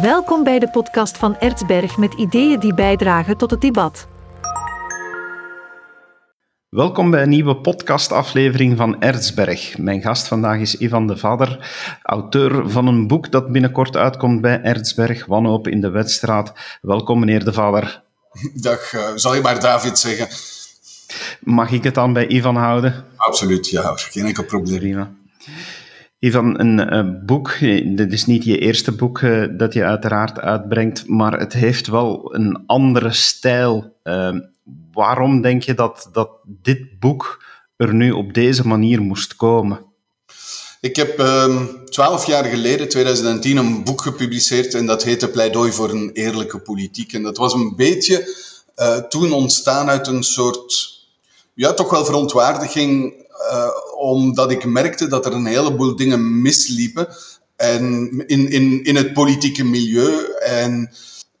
Welkom bij de podcast van Ertsberg met ideeën die bijdragen tot het debat. Welkom bij een nieuwe podcastaflevering van Ertsberg. Mijn gast vandaag is Ivan de Vader, auteur van een boek dat binnenkort uitkomt bij Ertsberg, Wanhoop in de Wetstraat. Welkom, meneer de Vader. Dag, uh, zal je maar David zeggen? Mag ik het dan bij Ivan houden? Absoluut, ja, geen enkel probleem. Prima. Ivan, een uh, boek, dit is niet je eerste boek uh, dat je uiteraard uitbrengt, maar het heeft wel een andere stijl. Waarom denk je dat, dat dit boek er nu op deze manier moest komen? Ik heb ehm, twaalf jaar geleden, 2010, een boek gepubliceerd en dat heette Pleidooi voor een eerlijke politiek. En dat was een beetje toen ontstaan uit een soort, ja, toch wel verontwaardiging, omdat ik merkte dat er een heleboel dingen misliepen en in, in, in het politieke milieu. En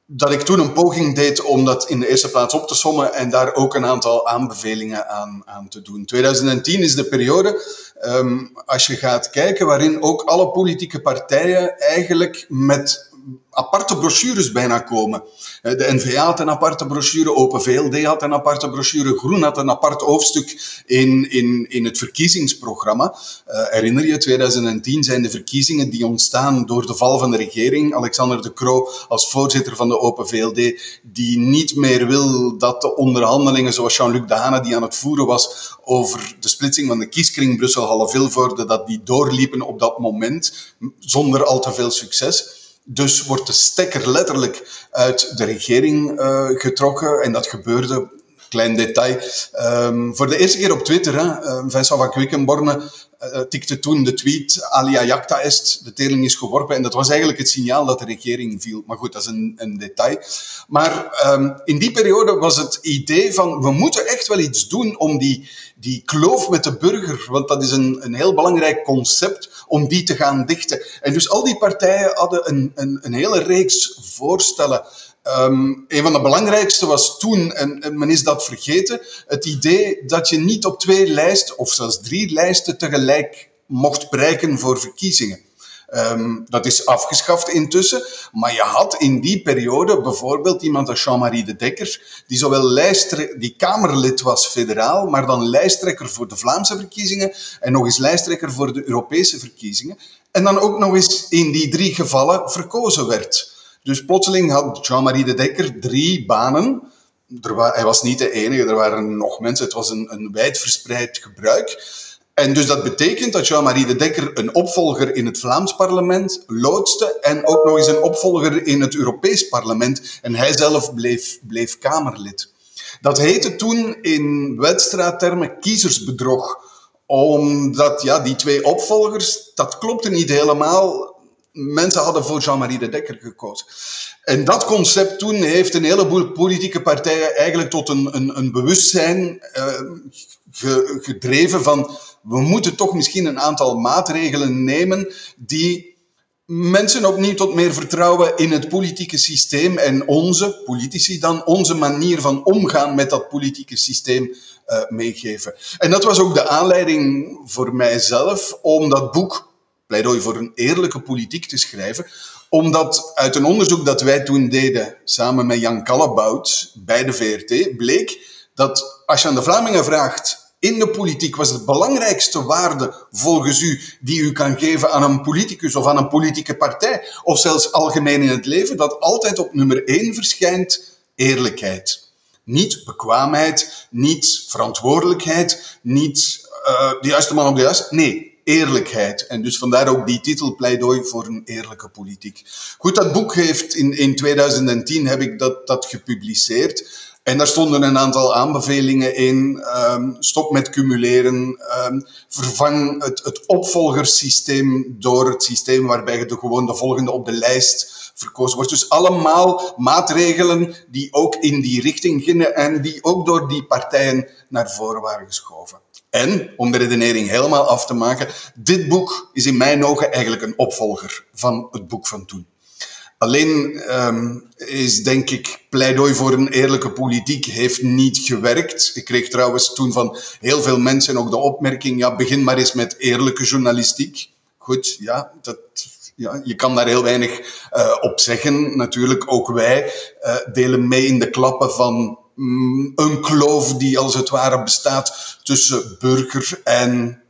dat ik toen een poging deed om dat in de eerste plaats op te sommen en daar ook een aantal aanbevelingen aan, aan te doen. 2010 is de periode, um, als je gaat kijken, waarin ook alle politieke partijen eigenlijk met aparte brochures bijna komen. De NVA had een aparte brochure, Open VLD had een aparte brochure, Groen had een apart hoofdstuk in, in, in het verkiezingsprogramma. Uh, herinner je, 2010 zijn de verkiezingen die ontstaan door de val van de regering. Alexander de Croo als voorzitter van de Open VLD, die niet meer wil dat de onderhandelingen zoals Jean-Luc Dehane die aan het voeren was over de splitsing van de kieskring Brussel-Halle-Vilvoorde, dat die doorliepen op dat moment zonder al te veel succes. Dus wordt de stekker letterlijk uit de regering uh, getrokken. En dat gebeurde, klein detail, um, voor de eerste keer op Twitter. Hè, uh, Vincent van Quickenborne uh, tikte toen de tweet alia jacta est, de teling is geworpen. En dat was eigenlijk het signaal dat de regering viel. Maar goed, dat is een, een detail. Maar um, in die periode was het idee van, we moeten echt wel iets doen om die, die kloof met de burger, want dat is een, een heel belangrijk concept, om die te gaan dichten. En dus al die partijen hadden een, een, een hele reeks voorstellen. Um, een van de belangrijkste was toen, en, en, men is dat vergeten, het idee dat je niet op twee lijsten, of zelfs drie lijsten tegelijk mocht bereiken voor verkiezingen. Um, dat is afgeschaft intussen. Maar je had in die periode bijvoorbeeld iemand als Jean-Marie de Dekker, die zowel lijstre die Kamerlid was federaal, maar dan lijsttrekker voor de Vlaamse verkiezingen en nog eens lijsttrekker voor de Europese verkiezingen. En dan ook nog eens in die drie gevallen verkozen werd. Dus plotseling had Jean-Marie de Dekker drie banen. Er hij was niet de enige, er waren nog mensen. Het was een, een wijdverspreid gebruik. En dus dat betekent dat Jean-Marie de Dekker een opvolger in het Vlaams parlement loodste en ook nog eens een opvolger in het Europees parlement. En hij zelf bleef, bleef Kamerlid. Dat heette toen in wedstraattermen kiezersbedrog. Omdat ja, die twee opvolgers, dat klopte niet helemaal. Mensen hadden voor Jean-Marie de Dekker gekozen. En dat concept toen heeft een heleboel politieke partijen eigenlijk tot een, een, een bewustzijn ge, gedreven van we moeten toch misschien een aantal maatregelen nemen die mensen opnieuw tot meer vertrouwen in het politieke systeem en onze, politici dan, onze manier van omgaan met dat politieke systeem uh, meegeven. En dat was ook de aanleiding voor mijzelf om dat boek, Pleidooi voor een eerlijke politiek, te schrijven, omdat uit een onderzoek dat wij toen deden, samen met Jan Kallebout bij de VRT, bleek dat als je aan de Vlamingen vraagt in de politiek was het belangrijkste waarde volgens u die u kan geven aan een politicus of aan een politieke partij, of zelfs algemeen in het leven, dat altijd op nummer één verschijnt eerlijkheid. Niet bekwaamheid, niet verantwoordelijkheid, niet uh, de juiste man op de juiste. Nee, eerlijkheid. En dus vandaar ook die titel Pleidooi voor een eerlijke politiek. Goed, dat boek heeft in, in 2010 heb ik dat, dat gepubliceerd. En daar stonden een aantal aanbevelingen in. Um, stop met cumuleren. Um, vervang het, het opvolgersysteem door het systeem waarbij je de, gewoon de volgende op de lijst verkozen wordt. Dus allemaal maatregelen die ook in die richting gingen en die ook door die partijen naar voren waren geschoven. En, om de redenering helemaal af te maken, dit boek is in mijn ogen eigenlijk een opvolger van het boek van toen. Alleen um, is, denk ik, pleidooi voor een eerlijke politiek heeft niet gewerkt. Ik kreeg trouwens toen van heel veel mensen ook de opmerking, ja, begin maar eens met eerlijke journalistiek. Goed, ja, dat Ja, je kan daar heel weinig uh, op zeggen. Natuurlijk, ook wij uh, delen mee in de klappen van mm, een kloof die als het ware bestaat tussen burger en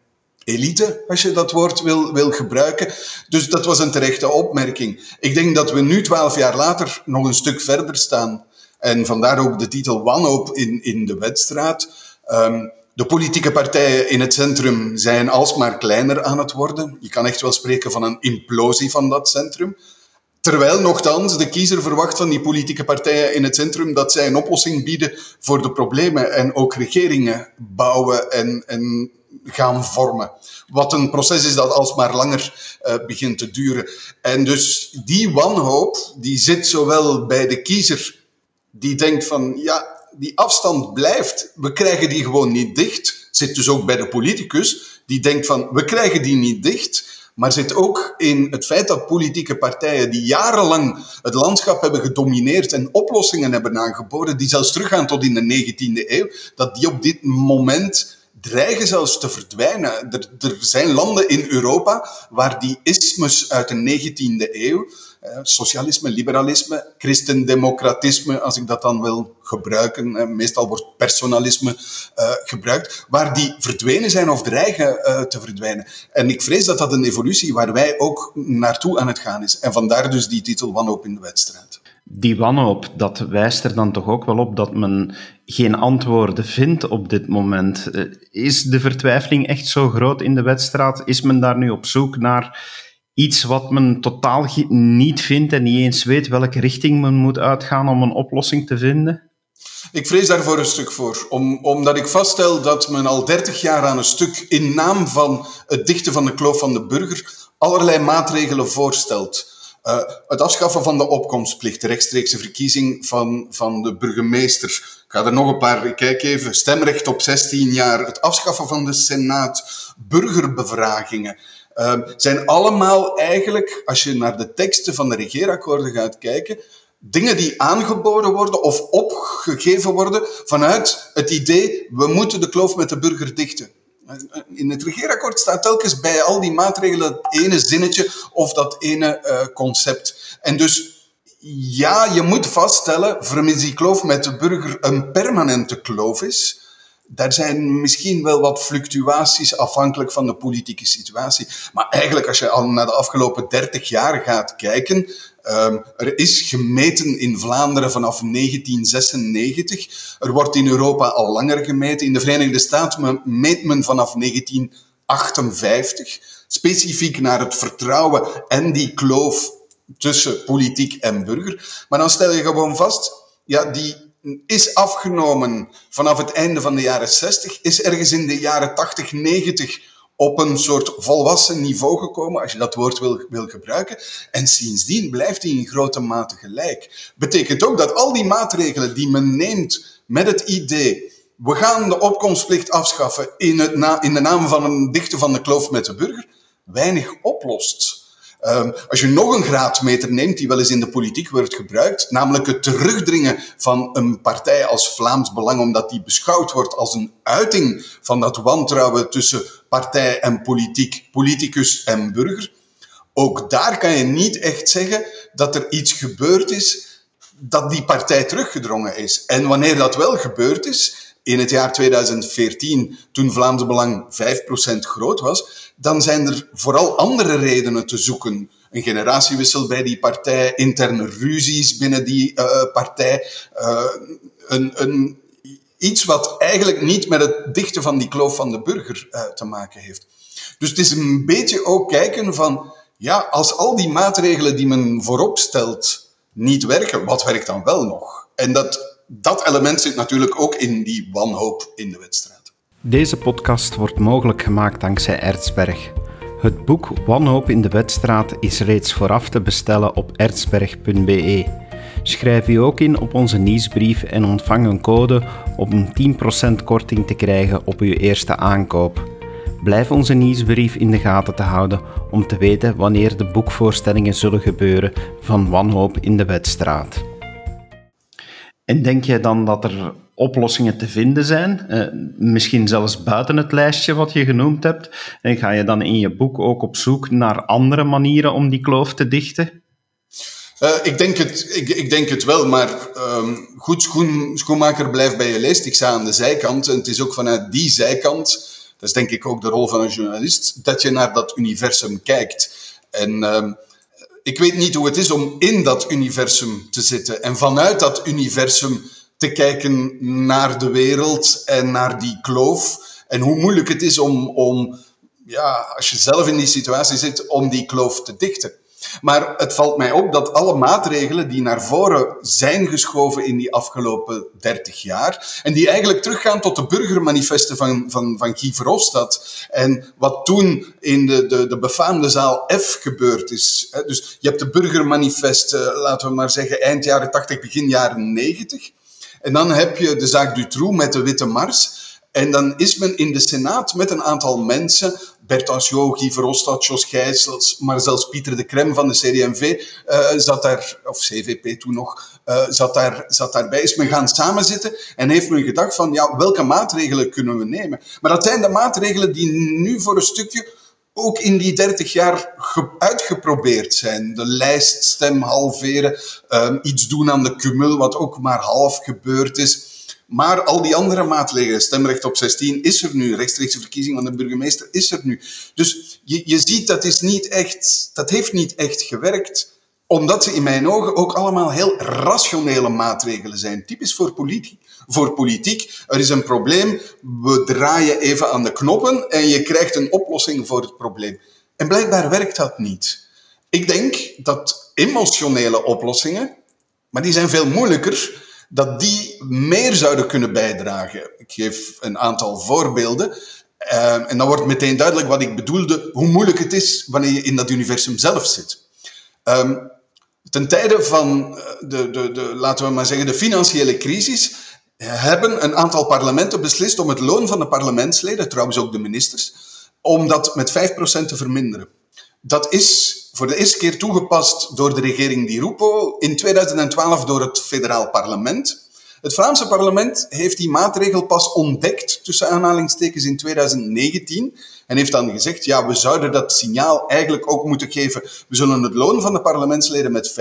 elite, als je dat woord wil, wil gebruiken. Dus dat was een terechte opmerking. Ik denk dat we nu, twaalf jaar later, nog een stuk verder staan. En vandaar ook de titel Wanhoop in, in de wedstrijd. Um, de politieke partijen in het centrum zijn alsmaar kleiner aan het worden. Je kan echt wel spreken van een implosie van dat centrum. Terwijl nogthans de kiezer verwacht van die politieke partijen in het centrum dat zij een oplossing bieden voor de problemen en ook regeringen bouwen en, en gaan vormen. Wat een proces is dat alsmaar langer uh, begint te duren. En dus die wanhoop, die zit zowel bij de kiezer, die denkt van, ja, die afstand blijft. We krijgen die gewoon niet dicht. Zit dus ook bij de politicus, die denkt van, we krijgen die niet dicht. Maar zit ook in het feit dat politieke partijen die jarenlang het landschap hebben gedomineerd en oplossingen hebben aangeboden, die zelfs teruggaan tot in de 19e eeuw, dat die op dit moment dreigen zelfs te verdwijnen. Er, er zijn landen in Europa waar die ismes uit de 19e eeuw, socialisme, liberalisme, christendemocratisme, als ik dat dan wil gebruiken, eh, meestal wordt personalisme uh, gebruikt, waar die verdwenen zijn of dreigen te verdwijnen. En ik vrees dat dat een evolutie waar wij ook naartoe aan het gaan is. En vandaar dus die titel Wanhoop in de wedstrijd die wanhoop, dat wijst er dan toch ook wel op dat men geen antwoorden vindt op dit moment. Eh, is de vertwijfeling echt zo groot in de wedstrijd? Is men daar nu op zoek naar iets wat men totaal niet vindt en niet eens weet welke richting men moet uitgaan om een oplossing te vinden? Ik vrees daarvoor een stuk voor, om, omdat ik vaststel dat men al dertig jaar aan een stuk in naam van het dichten van de kloof van de burger allerlei maatregelen voorstelt. Uh, het afschaffen van de opkomstplicht, de rechtstreekse verkiezing van, van de burgemeester. Ik ga er nog een paar, kijk even, stemrecht op 16 jaar, het afschaffen van de Senaat, burgerbevragingen. Uh, zijn allemaal eigenlijk, als je naar de teksten van de regeerakkoorden gaat kijken, dingen die aangeboden worden of opgegeven worden vanuit het idee, we moeten de kloof met de burger dichten. In het regeerakkoord staat telkens bij al die maatregelen dat ene zinnetje of dat ene uh, concept. En dus ja, je moet vaststellen, vermis die kloof met de burger een permanente kloof is. Daar zijn misschien wel wat fluctuaties afhankelijk van de politieke situatie. Maar eigenlijk, als je al naar de afgelopen 30 jaar gaat kijken, Um, er is gemeten in Vlaanderen vanaf 1996. Er wordt in Europa al langer gemeten. In de Verenigde Staten meet men vanaf 1958. Specifiek naar het vertrouwen en die kloof tussen politiek en burger. Maar dan stel je gewoon vast, ja, die is afgenomen vanaf het einde van de jaren 60, is ergens in de jaren 80, 90 op een soort volwassen niveau gekomen, als je dat woord wil, wil gebruiken. En sindsdien blijft hij in grote mate gelijk. Betekent ook dat al die maatregelen die men neemt met het idee, we gaan de opkomstplicht afschaffen in, het na, in de naam van een dichter van de kloof met de burger, weinig oplost. Um, als je nog een graadmeter neemt, die wel eens in de politiek wordt gebruikt, namelijk het terugdringen van een partij als Vlaams Belang, omdat die beschouwd wordt als een uiting van dat wantrouwen tussen partij en politiek, politicus en burger. Ook daar kan je niet echt zeggen dat er iets gebeurd is dat die partij teruggedrongen is. En wanneer dat wel gebeurd is, in het jaar 2014, toen Vlaams Belang 5% groot was, dan zijn er vooral andere redenen te zoeken. Een generatiewissel bij die partij, interne ruzies binnen die uh, partij, uh, een, een, iets wat eigenlijk niet met het dichten van die kloof van de burger uh, te maken heeft. Dus het is een beetje ook kijken van, ja, als al die maatregelen die men voorop stelt niet werken, wat werkt dan wel nog? En dat dat element zit natuurlijk ook in die wanhoop in de wedstrijd. Deze podcast wordt mogelijk gemaakt dankzij Erzberg. Het boek Wanhoop in de wedstrijd is reeds vooraf te bestellen op erzberg.be. Schrijf u ook in op onze nieuwsbrief en ontvang een code om een 10% korting te krijgen op uw eerste aankoop. Blijf onze nieuwsbrief in de gaten te houden om te weten wanneer de boekvoorstellingen zullen gebeuren van Wanhoop in de wedstrijd. En denk jij dan dat er oplossingen te vinden zijn. Uh, misschien zelfs buiten het lijstje wat je genoemd hebt. En ga je dan in je boek ook op zoek naar andere manieren om die kloof te dichten? Uh, ik, denk het, ik, ik, denk het wel, maar um, goed schoen, schoenmaker blijft bij je leest. Ik sta aan de zijkant en het is ook vanuit die zijkant, dat is denk ik ook de rol van een journalist, dat je naar dat universum kijkt. En um, ik weet niet hoe het is om in dat universum te zitten en vanuit dat universum te kijken naar de wereld en naar die kloof. En hoe moeilijk het is om, om ja, als je zelf in die situatie zit, om die kloof te dichten. Maar het valt mij op dat alle maatregelen die naar voren zijn geschoven in die afgelopen 30 jaar, en die eigenlijk teruggaan tot de burgermanifesten van, van, van Guy Verhofstadt, en wat toen in de, de, de befaamde zaal F gebeurd is. Dus je hebt de burgermanifesten, laten we maar zeggen, eind jaren 80, begin jaren 90. En dan heb je de zaak Dutroux met de Witte Mars. En dan is men in de Senaat met een aantal mensen, Bert Anciot, Guy Verhofstadt, Jos Gijsels, maar zelfs Pieter de Krem van de uh, eh, zat daar, of CVP toen nog, uh, zat, daar, zat daarbij. Is men gaan samenzitten en heeft men gedacht van, ja, welke maatregelen kunnen we nemen? Maar dat zijn de maatregelen die nu voor een stukje ook in die 30 jaar uitgeprobeerd zijn. De lijststem halveren, um, iets doen aan de cumul, wat ook maar half gebeurd is. Maar al die andere maatregelen, stemrecht op 16 is er nu, rechtstreekse verkiezing van de burgemeester is er nu. Dus je, je ziet dat is niet echt, dat heeft niet echt gewerkt, omdat ze in mijn ogen ook allemaal heel rationele maatregelen zijn, typisch voor politiek. Voor politiek, er is een probleem, we draaien even aan de knoppen en je krijgt een oplossing voor het probleem. En blijkbaar werkt dat niet. Ik denk dat emotionele oplossingen, maar die zijn veel moeilijker, dat die meer zouden kunnen bijdragen. Ik geef een aantal voorbeelden. Uh, en dan wordt meteen duidelijk wat ik bedoelde, hoe moeilijk het is wanneer je in dat universum zelf zit. Um, ten tijde van eh, de, de, de, laten we maar zeggen, de financiële crisis, hebben een aantal parlementen beslist om het loon van de parlementsleden, trouwens ook de ministers, om dat met 5% te verminderen. Dat is voor de eerste keer toegepast door de regering Di Rupo, in 2012 door het federaal parlement. Het Vlaamse parlement heeft die maatregel pas ontdekt, tussen aanhalingstekens, in 2019. En heeft dan gezegd, ja, we zouden dat signaal eigenlijk ook moeten geven. We zullen het loon van de parlementsleden met 5%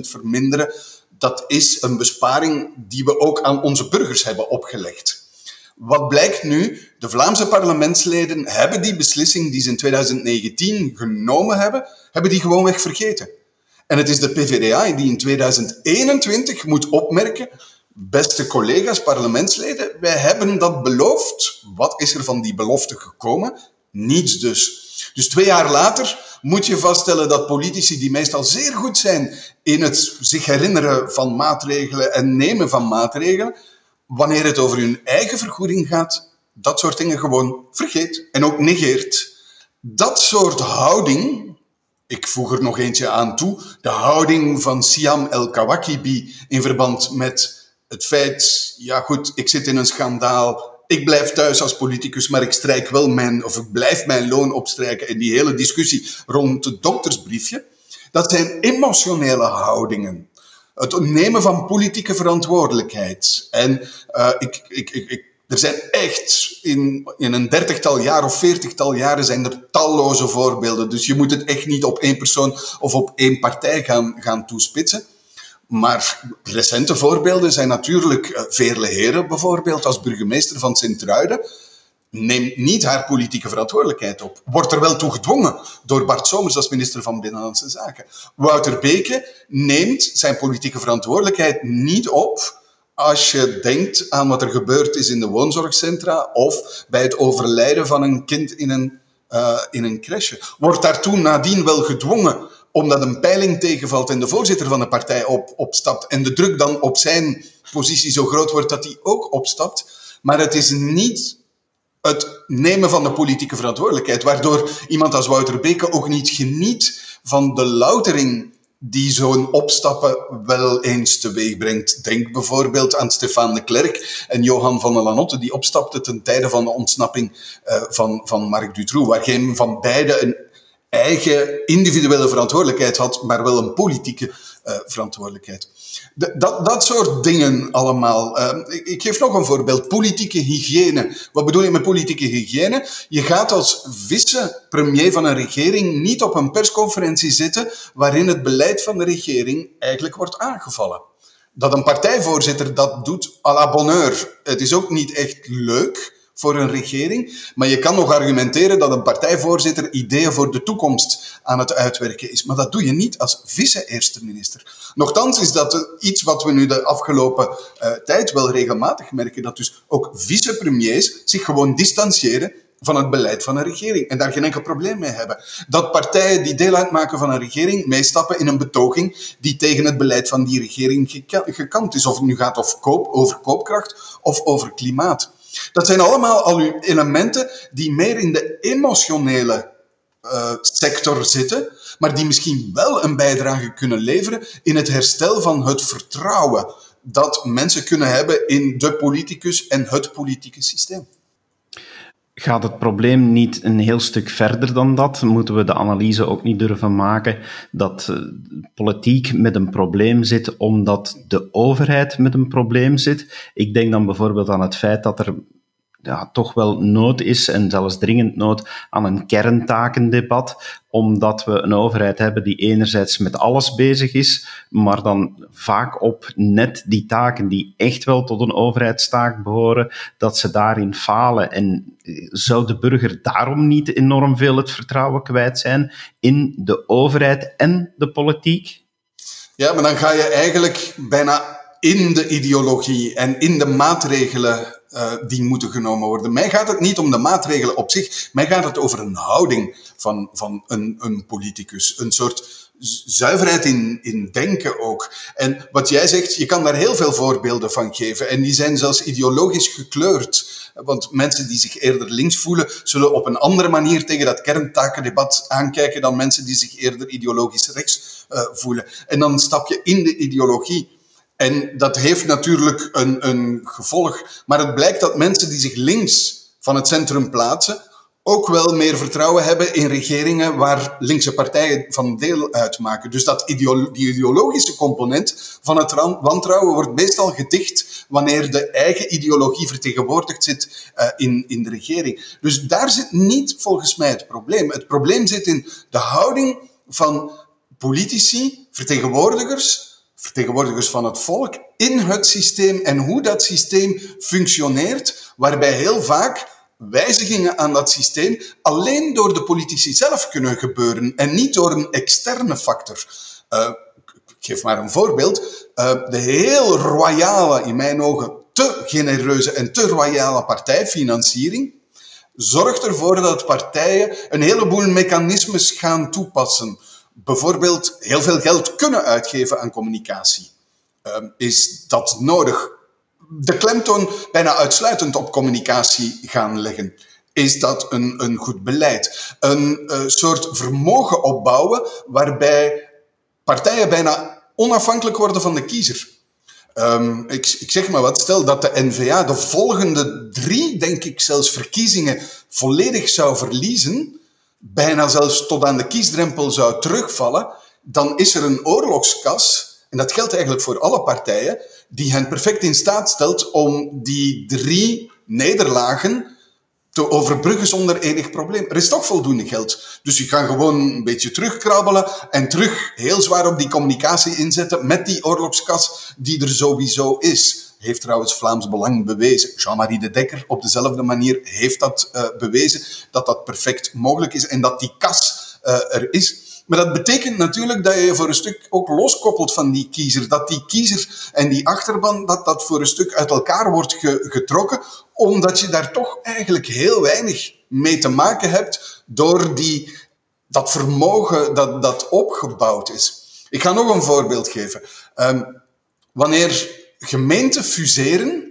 verminderen. Dat is een besparing die we ook aan onze burgers hebben opgelegd. Wat blijkt nu? De Vlaamse parlementsleden hebben die beslissing die ze in 2019 genomen hebben, hebben die gewoonweg vergeten. En het is de PvdA die in 2021 moet opmerken, beste collega's, parlementsleden, wij hebben dat beloofd. Wat is er van die belofte gekomen? Niets dus. Dus twee jaar later moet je vaststellen dat politici die meestal zeer goed zijn in het zich herinneren van maatregelen en nemen van maatregelen, wanneer het over hun eigen vergoeding gaat, dat soort dingen gewoon vergeet en ook negeert. Dat soort houding, ik voeg er nog eentje aan toe, de houding van Siam El-Kawakibi in verband met het feit, ja goed, ik zit in een schandaal, ik blijf thuis als politicus, maar ik strijk wel mijn, of ik blijf mijn loon opstrijken. En die hele discussie rond het doktersbriefje, dat zijn emotionele houdingen het nemen van politieke verantwoordelijkheid. En uh, ik, ik, ik, ik, er zijn echt in, in een dertigtal jaar of veertigtal jaren zijn er talloze voorbeelden. Dus je moet het echt niet op één persoon of op één partij gaan, gaan toespitsen. Maar recente voorbeelden zijn natuurlijk uh, Veerle Heren bijvoorbeeld als burgemeester van Sint-Truiden neemt niet haar politieke verantwoordelijkheid op. Wordt er wel toe gedwongen door Bart Somers als minister van Binnenlandse Zaken. Wouter Beke neemt zijn politieke verantwoordelijkheid niet op als je denkt aan wat er gebeurd is in de woonzorgcentra of bij het overlijden van een kind in een, uh, in een crèche. Wordt daartoe nadien wel gedwongen omdat een peiling tegenvalt en de voorzitter van de partij op, opstapt en de druk dan op zijn positie zo groot wordt dat hij ook opstapt. Maar het is niet het nemen van de politieke verantwoordelijkheid, waardoor iemand als Wouter Beke ook niet geniet van de loutering die zo'n opstappen wel eens teweeg brengt. Denk bijvoorbeeld aan Stefan de Klerk en Johan van der Lanotte, die opstapten ten tijde van de ontsnapping uh, van, van Marc Dutroux, waar geen van beiden een eigen individuele verantwoordelijkheid had, maar wel een politieke verantwoordelijkheid. De, dat, dat soort dingen allemaal. Uh, ik, ik, geef nog een voorbeeld. Politieke hygiëne. Wat bedoel je met politieke hygiëne? Je gaat als vice-premier van een regering niet op een persconferentie zitten waarin het beleid van de regering eigenlijk wordt aangevallen. Dat een partijvoorzitter dat doet à la bonheur. Het is ook niet echt leuk voor een regering. Maar je kan nog argumenteren dat een partijvoorzitter ideeën voor de toekomst aan het uitwerken is. Maar dat doe je niet als vice-eerste minister. Nochtans is dat iets wat we nu de afgelopen uh, tijd wel regelmatig merken. Dat dus ook vicepremiers zich gewoon distancieren van het beleid van een regering en daar geen enkel probleem mee hebben. Dat partijen die deel uitmaken van een regering meestappen in een betoging die tegen het beleid van die regering gekant is. Of het nu gaat koop, over koopkracht of over klimaat. Dat zijn allemaal al uw elementen die meer in de emotionele uh, sector zitten, maar die misschien wel een bijdrage kunnen leveren in het herstel van het vertrouwen dat mensen kunnen hebben in de politicus en het politieke systeem. Gaat het probleem niet een heel stuk verder dan dat? Moeten we de analyse ook niet durven maken dat uh, politiek met een probleem zit omdat de overheid met een probleem zit? Ik denk dan bijvoorbeeld aan het feit dat er toch wel nood is, en zelfs dringend nood, aan een kerntakendebat, omdat we een overheid hebben die enerzijds met alles bezig is, maar dan vaak op net die taken die echt wel tot een overheidstaak behoren, dat ze daarin falen. En zou de burger daarom niet enorm veel het vertrouwen kwijt zijn in de overheid en de politiek? Ja, maar dan ga je eigenlijk bijna in de ideologie en in de maatregelen uh, die moeten genomen worden. Mij gaat het niet om de maatregelen op zich, mij gaat het over een houding van, van een, een politicus. Een soort zuiverheid in, in denken ook. En wat jij zegt, je kan daar heel veel voorbeelden van geven. En die zijn zelfs ideologisch gekleurd. Want mensen die zich eerder links voelen, zullen op een andere manier tegen dat kerntakendebat aankijken dan mensen die zich eerder ideologisch rechts uh, voelen. En dan stap je in de ideologie. En dat heeft natuurlijk een, een gevolg. Maar het blijkt dat mensen die zich links van het centrum plaatsen, ook wel meer vertrouwen hebben in regeringen waar linkse partijen van deel uitmaken. Dus dat die ideologische component van het wantrouwen wordt meestal gedicht wanneer de eigen ideologie vertegenwoordigd zit uh, in, in de regering. Dus daar zit niet volgens mij het probleem. Het probleem zit in de houding van politici, vertegenwoordigers, vertegenwoordigers van het volk in het systeem en hoe dat systeem functioneert, waarbij heel vaak wijzigingen aan dat systeem alleen door de politici zelf kunnen gebeuren en niet door een externe factor. Uh, ik geef maar een voorbeeld. Uh, de heel royale, in mijn ogen te genereuze en te royale partijfinanciering zorgt ervoor dat partijen een heleboel mechanismes gaan toepassen bijvoorbeeld heel veel geld kunnen uitgeven aan communicatie. Um, is dat nodig? De klemtoon bijna uitsluitend op communicatie gaan leggen. Is dat een, een goed beleid? Een uh, soort vermogen opbouwen waarbij partijen bijna onafhankelijk worden van de kiezer. Um, ik, ik, zeg maar wat, stel dat de NVA de volgende drie, denk ik zelfs, verkiezingen volledig zou verliezen, bijna zelfs tot aan de kiesdrempel zou terugvallen, dan is er een oorlogskas, en dat geldt eigenlijk voor alle partijen, die hen perfect in staat stelt om die drie nederlagen te overbruggen zonder enig probleem. Er is toch voldoende geld. Dus je kan gewoon een beetje terugkrabbelen en terug heel zwaar op die communicatie inzetten met die oorlogskas die er sowieso is heeft trouwens Vlaams Belang bewezen. Jean-Marie de Dekker op dezelfde manier heeft dat uh, bewezen, dat dat perfect mogelijk is en dat die kas uh, er is. Maar dat betekent natuurlijk dat je je voor een stuk ook loskoppelt van die kiezer. Dat die kiezer en die achterban, dat dat voor een stuk uit elkaar wordt ge getrokken, omdat je daar toch eigenlijk heel weinig mee te maken hebt door die, dat vermogen dat, dat opgebouwd is. Ik ga nog een voorbeeld geven. Um, wanneer gemeenten fuseren,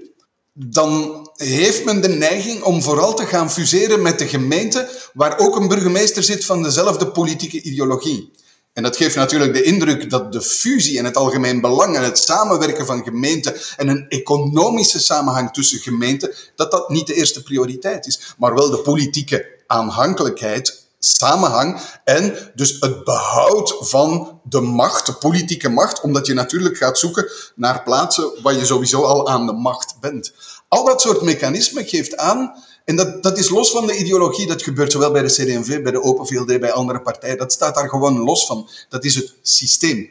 dan heeft men de neiging om vooral te gaan fuseren met de gemeente waar ook een burgemeester zit van dezelfde politieke ideologie. En dat geeft natuurlijk de indruk dat de fusie en het algemeen belang en het samenwerken van gemeenten en een economische samenhang tussen gemeenten, dat dat niet de eerste prioriteit is, maar wel de politieke aanhankelijkheid samenhang en dus het behoud van de macht, de politieke macht, omdat je natuurlijk gaat zoeken naar plaatsen waar je sowieso al aan de macht bent. Al dat soort mechanismen geeft aan, en dat, dat is los van de ideologie, dat gebeurt zowel bij de CD&V, bij de Open VLD, bij andere partijen, dat staat daar gewoon los van. Dat is het systeem.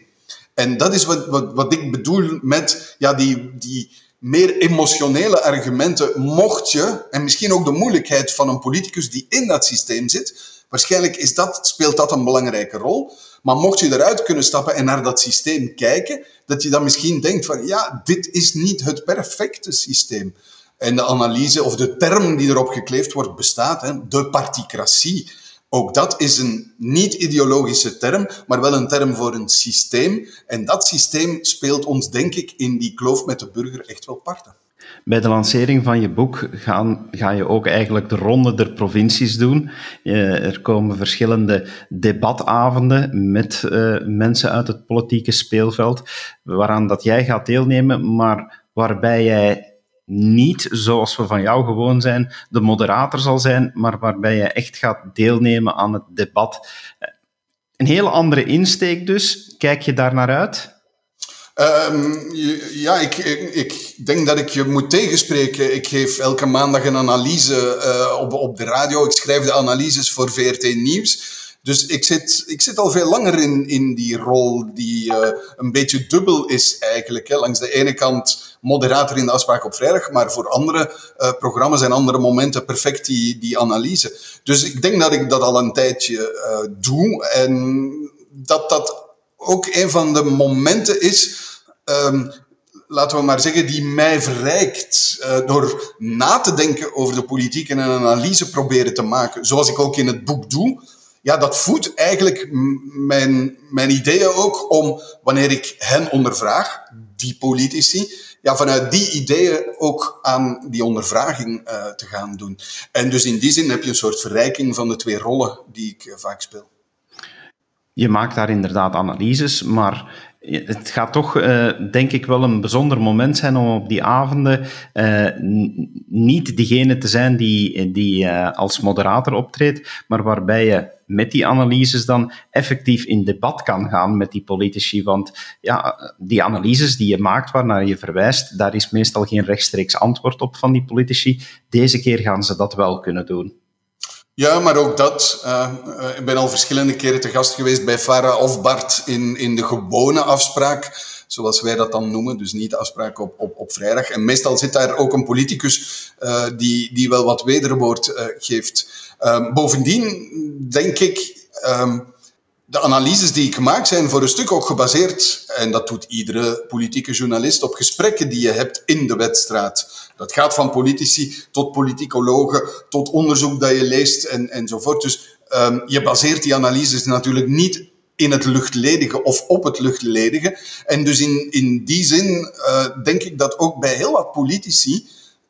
En dat is wat, wat, wat ik bedoel met ja, die, die meer emotionele argumenten. Mocht je, en misschien ook de moeilijkheid van een politicus die in dat systeem zit, waarschijnlijk is dat, speelt dat een belangrijke rol. Maar mocht je eruit kunnen stappen en naar dat systeem kijken, dat je dan misschien denkt van ja, dit is niet het perfecte systeem. En de analyse of de term die erop gekleefd wordt bestaat, hè, de particratie. Ook dat is een niet-ideologische term, maar wel een term voor een systeem. En dat systeem speelt ons, denk ik, in die kloof met de burger echt wel parten. Bij de lancering van je boek gaan, ga je ook eigenlijk de ronde der provincies doen. er komen verschillende debatavonden met uh, mensen uit het politieke speelveld, waaraan dat jij gaat deelnemen, maar waarbij jij niet, zoals we van jou gewoon zijn, de moderator zal zijn, maar waarbij je echt gaat deelnemen aan het debat. Een hele andere insteek dus. Kijk je daar naar uit? Um, ja, ik, ik, denk dat ik je moet tegenspreken. Ik geef elke maandag een analyse uh, op, op de radio. Ik schrijf de analyses voor VRT Nieuws. Dus ik zit, ik zit al veel langer in, in die rol die uh, een beetje dubbel is eigenlijk. Hè. Langs de ene kant moderator in de afspraak op vrijdag, maar voor andere uh, programma's en andere momenten perfect die, die analyse. Dus ik denk dat ik dat al een tijdje doe en dat dat ook een van de momenten is, um, laten we maar zeggen, die mij verrijkt uh, door na te denken over de politiek en een analyse proberen te maken, zoals ik ook in het boek doe ja, dat voedt eigenlijk mijn, mijn ideeën ook om, wanneer ik hen ondervraag, die politici, ja, vanuit die ideeën ook aan die ondervraging uh, te gaan doen. En dus in die zin heb je een soort verrijking van de twee rollen die ik uh, vaak speel. Je maakt daar inderdaad analyses, maar het gaat toch, uh, denk ik, wel een bijzonder moment zijn om op die avonden uh, niet degene te zijn die, die uh, als moderator optreedt, maar waarbij je met die analyses dan effectief in debat kan gaan met die politici. Want ja, die analyses die je maakt, waarnaar je verwijst, daar is meestal geen rechtstreeks antwoord op van die politici. Deze keer gaan ze dat wel kunnen doen. Ja, maar ook dat. Uh, ik ben al verschillende keren te gast geweest bij Farah of Bart in, in de gewone afspraak, zoals wij dat dan noemen. Dus niet de afspraak op, op, op vrijdag. En meestal zit daar ook een politicus uh, die, die wel wat wederwoord geeft. Ehm, bovendien denk ik. Um, de analyses die ik maak zijn voor een stuk ook gebaseerd, en dat doet iedere politieke journalist, op gesprekken die je hebt in de wedstrijd. Dat gaat van politici tot politicologen, tot onderzoek dat je leest en, enzovoort. Dus um, je baseert die analyses natuurlijk niet in het luchtledige of op het luchtledige. En dus in, in die zin uh, denk ik dat ook bij heel wat politici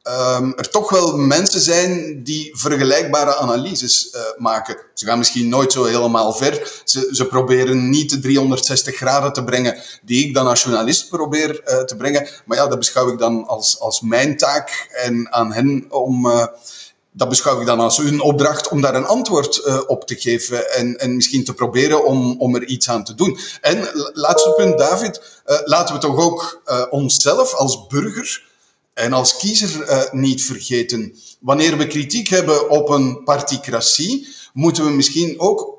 um, er toch wel mensen zijn die vergelijkbare analyses uh, maken. Ze gaan misschien nooit zo helemaal ver. Ze, ze proberen niet de 360 graden te brengen die ik dan als journalist probeer uh, te brengen. Maar ja, dat beschouw ik dan als, als mijn taak en aan hen om... Uh, dat beschouw ik dan als hun opdracht om daar een antwoord op te geven en, en misschien te proberen om, om er iets aan te doen. En laatste punt, David, laten we toch ook onszelf als burger en als kiezer uh, niet vergeten. Wanneer we kritiek hebben op een particratie, moeten we misschien ook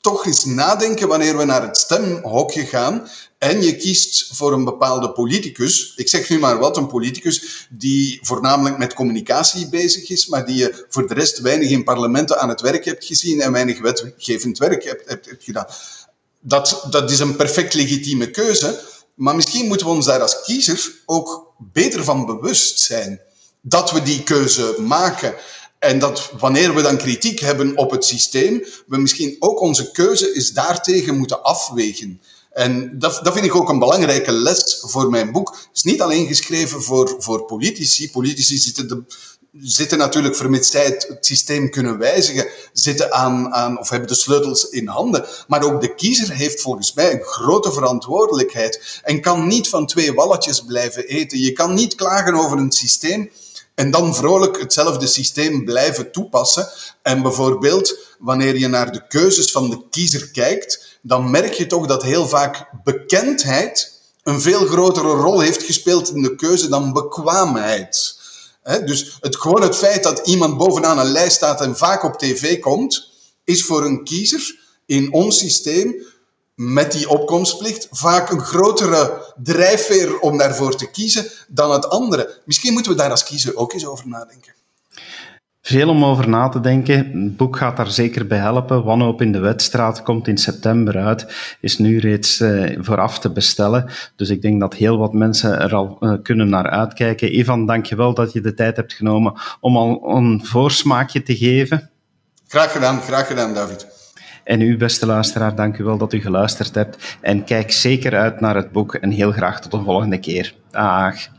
toch eens nadenken wanneer we naar het stemhokje gaan en je kiest voor een bepaalde politicus. Ik zeg nu maar wat, een politicus die voornamelijk met communicatie bezig is, maar die je voor de rest weinig in parlementen aan het werk hebt gezien en weinig wetgevend werk hebt, hebt, hebt gedaan. Dat, dat is een perfect legitieme keuze, maar misschien moeten we ons daar als kiezer ook beter van bewust zijn dat we die keuze maken. En dat wanneer we dan kritiek hebben op het systeem, we misschien ook onze keuze is daartegen moeten afwegen. En dat, dat vind ik ook een belangrijke les voor mijn boek. Het is niet alleen geschreven voor, voor politici. Politici zitten de, zitten natuurlijk, vermits zij het, systeem kunnen wijzigen, zitten aan, aan, of hebben de sleutels in handen. Maar ook de kiezer heeft volgens mij een grote verantwoordelijkheid en kan niet van twee walletjes blijven eten. Je kan niet klagen over een systeem En dan vrolijk hetzelfde systeem blijven toepassen. En bijvoorbeeld, wanneer je naar de keuzes van de kiezer kijkt, dan merk je toch dat heel vaak bekendheid een veel grotere rol heeft gespeeld in de keuze dan bekwaamheid. Dus het, gewoon het feit dat iemand bovenaan een lijst staat en vaak op tv komt, is voor een kiezer in ons systeem met die opkomstplicht vaak een grotere drijfveer om daarvoor te kiezen dan het andere. Misschien moeten we daar als kiezer ook eens over nadenken. Veel om over na te denken. Het boek gaat daar zeker bij helpen. Wanhoop in de Wetstraat komt in september uit. Is nu reeds uh, vooraf te bestellen. Dus ik denk dat heel wat mensen er al uh, kunnen naar uitkijken. Ivan, dank je wel dat je de tijd hebt genomen om al een voorsmaakje te geven. Graag gedaan, graag gedaan, David. En u, beste luisteraar, dank u wel dat u geluisterd hebt. En kijk zeker uit naar het boek en heel graag tot de volgende keer. Dag.